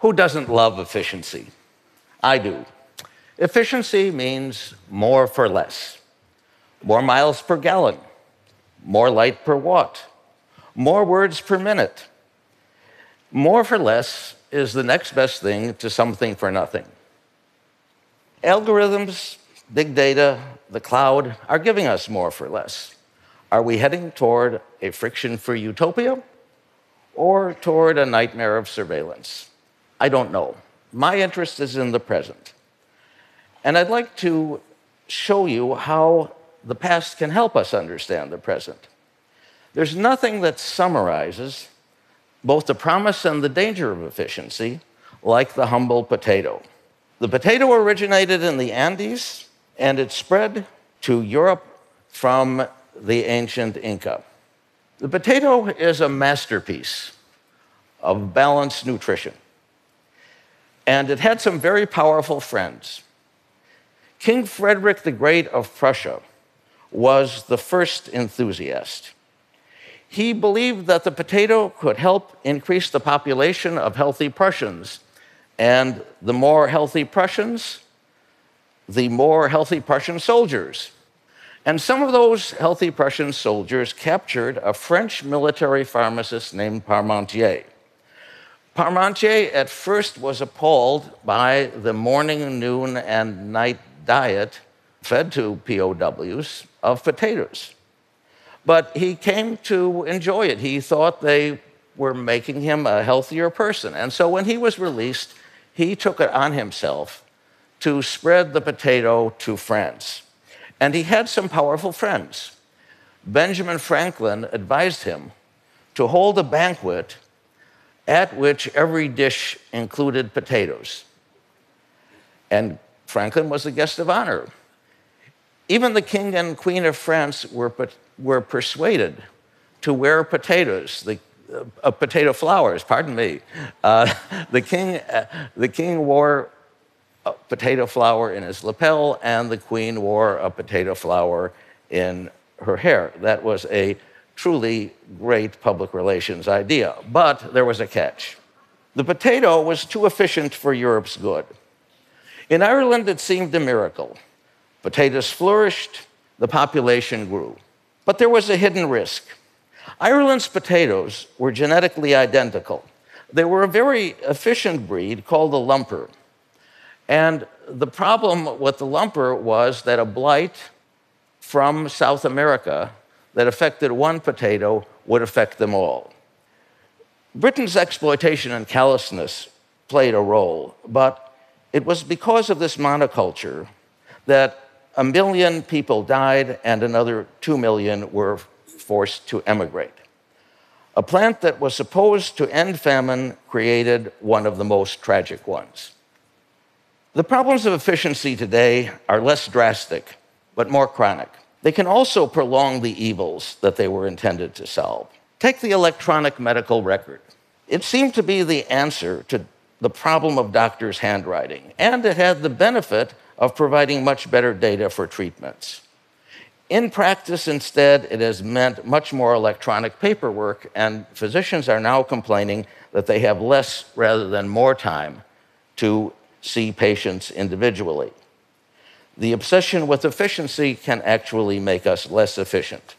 Who doesn't love efficiency? I do. Efficiency means more for less, more miles per gallon, more light per watt, more words per minute. More for less is the next best thing to something for nothing. Algorithms, big data, the cloud are giving us more for less. Are we heading toward a friction free utopia or toward a nightmare of surveillance? I don't know. My interest is in the present. And I'd like to show you how the past can help us understand the present. There's nothing that summarizes both the promise and the danger of efficiency like the humble potato. The potato originated in the Andes and it spread to Europe from the ancient Inca. The potato is a masterpiece of balanced nutrition. And it had some very powerful friends. King Frederick the Great of Prussia was the first enthusiast. He believed that the potato could help increase the population of healthy Prussians. And the more healthy Prussians, the more healthy Prussian soldiers. And some of those healthy Prussian soldiers captured a French military pharmacist named Parmentier. Parmentier at first was appalled by the morning, noon, and night diet fed to POWs of potatoes. But he came to enjoy it. He thought they were making him a healthier person. And so when he was released, he took it on himself to spread the potato to France. And he had some powerful friends. Benjamin Franklin advised him to hold a banquet at which every dish included potatoes. And Franklin was the guest of honor. Even the king and queen of France were were persuaded to wear potatoes, the, uh, potato flowers, pardon me. Uh, the, king, uh, the king wore a potato flower in his lapel, and the queen wore a potato flower in her hair. That was a truly great public relations idea. But there was a catch. The potato was too efficient for Europe's good. In Ireland, it seemed a miracle. Potatoes flourished, the population grew. But there was a hidden risk. Ireland's potatoes were genetically identical. They were a very efficient breed called the lumper. And the problem with the lumper was that a blight from South America that affected one potato would affect them all. Britain's exploitation and callousness played a role, but it was because of this monoculture that a million people died and another two million were forced to emigrate. A plant that was supposed to end famine created one of the most tragic ones. The problems of efficiency today are less drastic, but more chronic. They can also prolong the evils that they were intended to solve. Take the electronic medical record. It seemed to be the answer to the problem of doctors' handwriting, and it had the benefit of providing much better data for treatments. In practice, instead, it has meant much more electronic paperwork, and physicians are now complaining that they have less rather than more time to see patients individually. The obsession with efficiency can actually make us less efficient.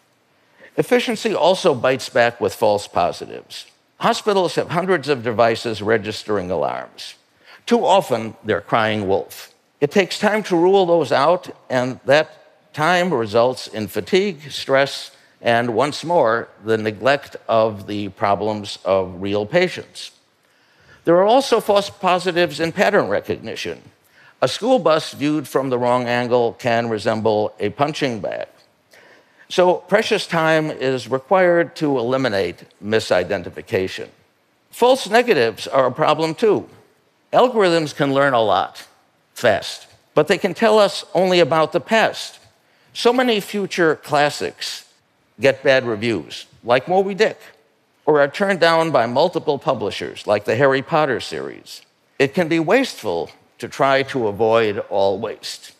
Efficiency also bites back with false positives. Hospitals have hundreds of devices registering alarms. Too often, they're crying wolf. It takes time to rule those out, and that time results in fatigue, stress, and once more, the neglect of the problems of real patients. There are also false positives in pattern recognition. A school bus viewed from the wrong angle can resemble a punching bag. So, precious time is required to eliminate misidentification. False negatives are a problem too. Algorithms can learn a lot fast, but they can tell us only about the past. So many future classics get bad reviews, like Moby Dick, or are turned down by multiple publishers, like the Harry Potter series. It can be wasteful to try to avoid all waste.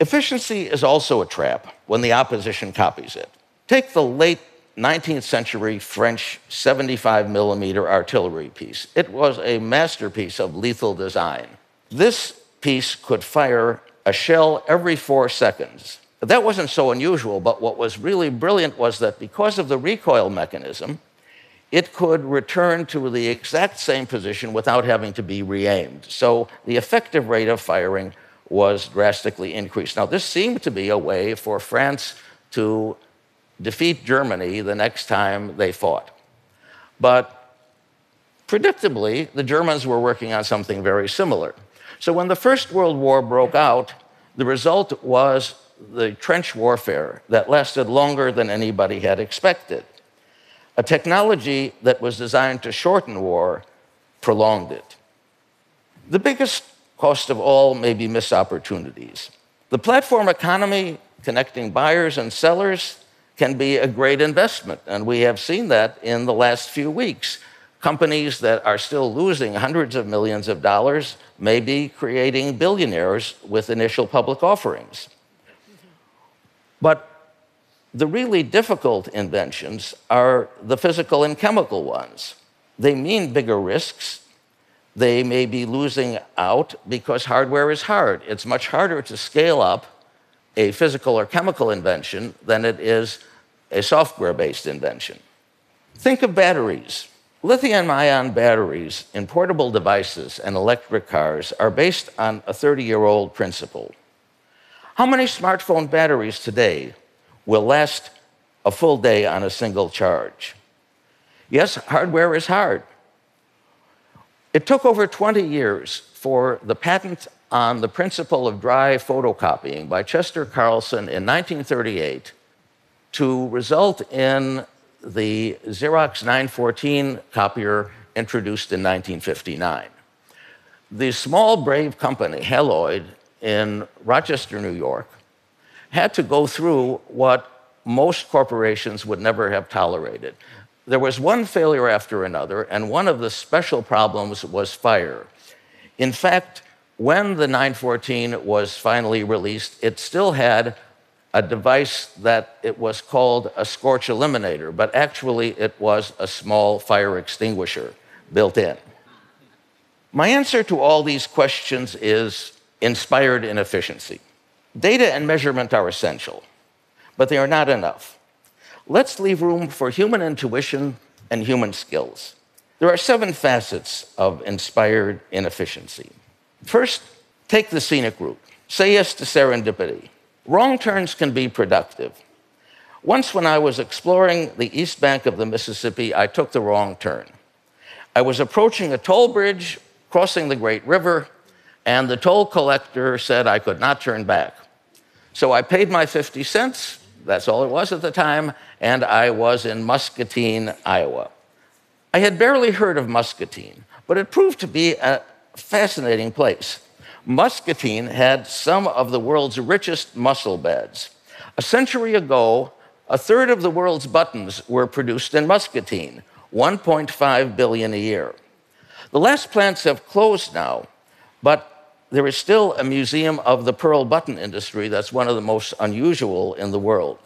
Efficiency is also a trap when the opposition copies it. Take the late 19th century French 75 millimeter artillery piece. It was a masterpiece of lethal design. This piece could fire a shell every four seconds. That wasn't so unusual, but what was really brilliant was that because of the recoil mechanism, it could return to the exact same position without having to be re aimed. So the effective rate of firing was drastically increased. Now, this seemed to be a way for France to defeat Germany the next time they fought. But predictably, the Germans were working on something very similar. So when the First World War broke out, the result was the trench warfare that lasted longer than anybody had expected. A technology that was designed to shorten war prolonged it. The biggest cost of all may be missed opportunities. The platform economy connecting buyers and sellers can be a great investment, and we have seen that in the last few weeks. Companies that are still losing hundreds of millions of dollars may be creating billionaires with initial public offerings. But the really difficult inventions are the physical and chemical ones. They mean bigger risks. They may be losing out because hardware is hard. It's much harder to scale up a physical or chemical invention than it is a software based invention. Think of batteries. Lithium ion batteries in portable devices and electric cars are based on a 30 year old principle. How many smartphone batteries today will last a full day on a single charge. Yes, hardware is hard. It took over 20 years for the patent on the principle of dry photocopying by Chester Carlson in 1938 to result in the Xerox 914 copier introduced in 1959. The small, brave company, Haloid, in Rochester, New York, had to go through what most corporations would never have tolerated. There was one failure after another, and one of the special problems was fire. In fact, when the 914 was finally released, it still had a device that it was called a scorch eliminator, but actually it was a small fire extinguisher built in. My answer to all these questions is inspired inefficiency. Data and measurement are essential, but they are not enough. Let's leave room for human intuition and human skills. There are seven facets of inspired inefficiency. First, take the scenic route. Say yes to serendipity. Wrong turns can be productive. Once, when I was exploring the east bank of the Mississippi, I took the wrong turn. I was approaching a toll bridge, crossing the Great River, and the toll collector said I could not turn back. So I paid my 50 cents, that's all it was at the time, and I was in Muscatine, Iowa. I had barely heard of Muscatine, but it proved to be a fascinating place. Muscatine had some of the world's richest mussel beds. A century ago, a third of the world's buttons were produced in Muscatine, 1.5 billion a year. The last plants have closed now, but there is still a museum of the pearl button industry that's one of the most unusual in the world.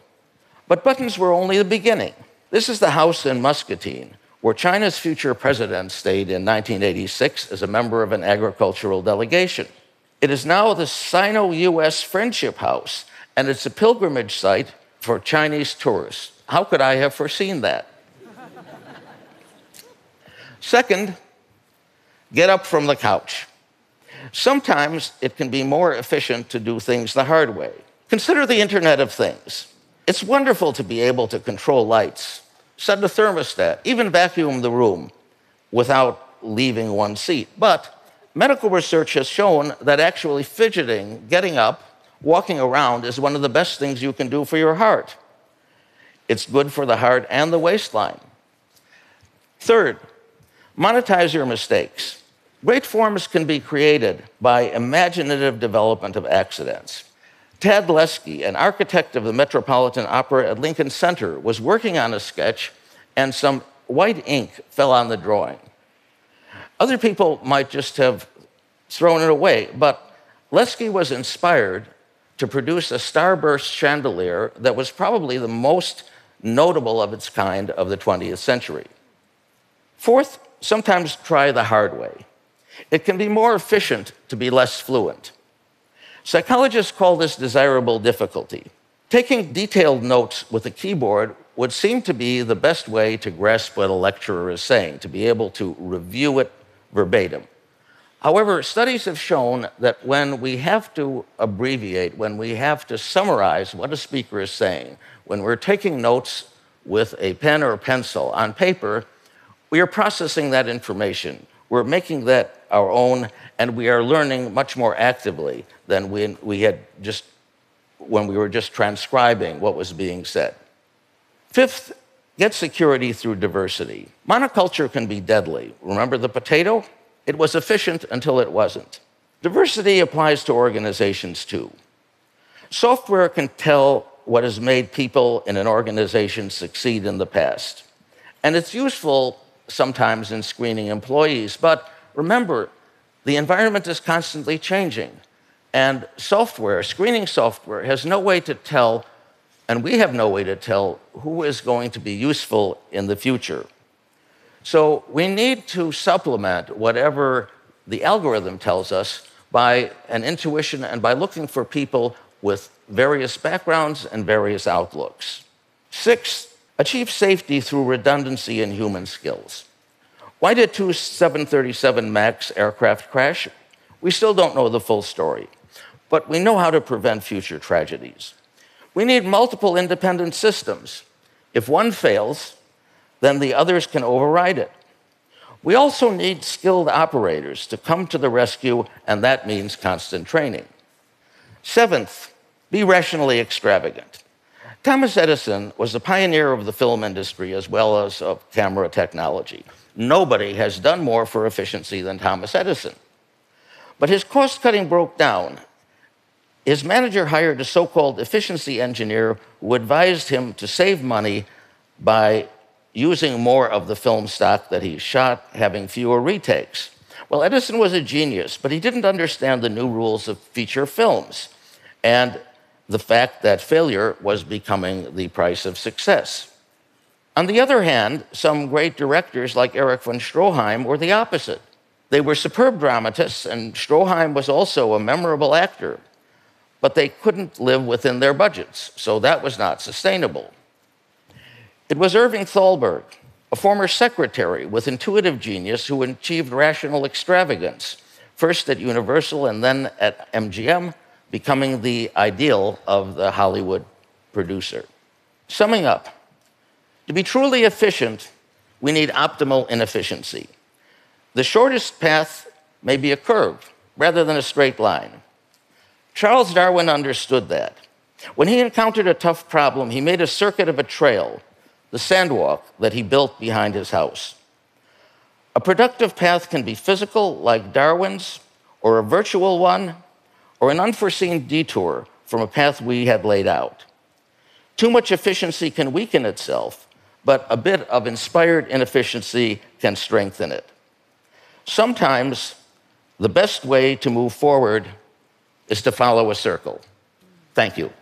But buttons were only the beginning. This is the house in Muscatine, where China's future president stayed in 1986 as a member of an agricultural delegation. It is now the Sino US Friendship House, and it's a pilgrimage site for Chinese tourists. How could I have foreseen that? Second, get up from the couch. Sometimes it can be more efficient to do things the hard way. Consider the Internet of Things. It's wonderful to be able to control lights, set a thermostat, even vacuum the room without leaving one seat. But medical research has shown that actually fidgeting, getting up, walking around is one of the best things you can do for your heart. It's good for the heart and the waistline. Third, monetize your mistakes. Great forms can be created by imaginative development of accidents. Tad Lesky, an architect of the Metropolitan Opera at Lincoln Center, was working on a sketch and some white ink fell on the drawing. Other people might just have thrown it away, but Lesky was inspired to produce a starburst chandelier that was probably the most notable of its kind of the 20th century. Fourth, sometimes try the hard way. It can be more efficient to be less fluent. Psychologists call this desirable difficulty. Taking detailed notes with a keyboard would seem to be the best way to grasp what a lecturer is saying, to be able to review it verbatim. However, studies have shown that when we have to abbreviate, when we have to summarize what a speaker is saying, when we're taking notes with a pen or pencil on paper, we are processing that information. We're making that our own, and we are learning much more actively than we, we had just when we were just transcribing what was being said. Fifth, get security through diversity. Monoculture can be deadly. Remember the potato? It was efficient until it wasn't. Diversity applies to organizations too. Software can tell what has made people in an organization succeed in the past. And it's useful sometimes in screening employees, but remember, the environment is constantly changing. And software, screening software, has no way to tell, and we have no way to tell, who is going to be useful in the future. So we need to supplement whatever the algorithm tells us by an intuition and by looking for people with various backgrounds and various outlooks. Sixth, achieve safety through redundancy in human skills. Why did two 737 MAX aircraft crash? We still don't know the full story but we know how to prevent future tragedies. We need multiple independent systems. If one fails, then the others can override it. We also need skilled operators to come to the rescue, and that means constant training. Seventh, be rationally extravagant. Thomas Edison was a pioneer of the film industry as well as of camera technology. Nobody has done more for efficiency than Thomas Edison. But his cost cutting broke down, his manager hired a so called efficiency engineer who advised him to save money by using more of the film stock that he shot, having fewer retakes. Well, Edison was a genius, but he didn't understand the new rules of feature films and the fact that failure was becoming the price of success. On the other hand, some great directors like Erich von Stroheim were the opposite. They were superb dramatists, and Stroheim was also a memorable actor but they couldn't live within their budgets, so that was not sustainable. It was Irving Thalberg, a former secretary with intuitive genius who achieved rational extravagance, first at Universal and then at MGM, becoming the ideal of the Hollywood producer. Summing up, to be truly efficient, we need optimal inefficiency. The shortest path may be a curve rather than a straight line. Charles Darwin understood that. When he encountered a tough problem, he made a circuit of a trail, the sandwalk that he built behind his house. A productive path can be physical, like Darwin's, or a virtual one, or an unforeseen detour from a path we had laid out. Too much efficiency can weaken itself, but a bit of inspired inefficiency can strengthen it. Sometimes the best way to move forward is to follow a circle. Thank you.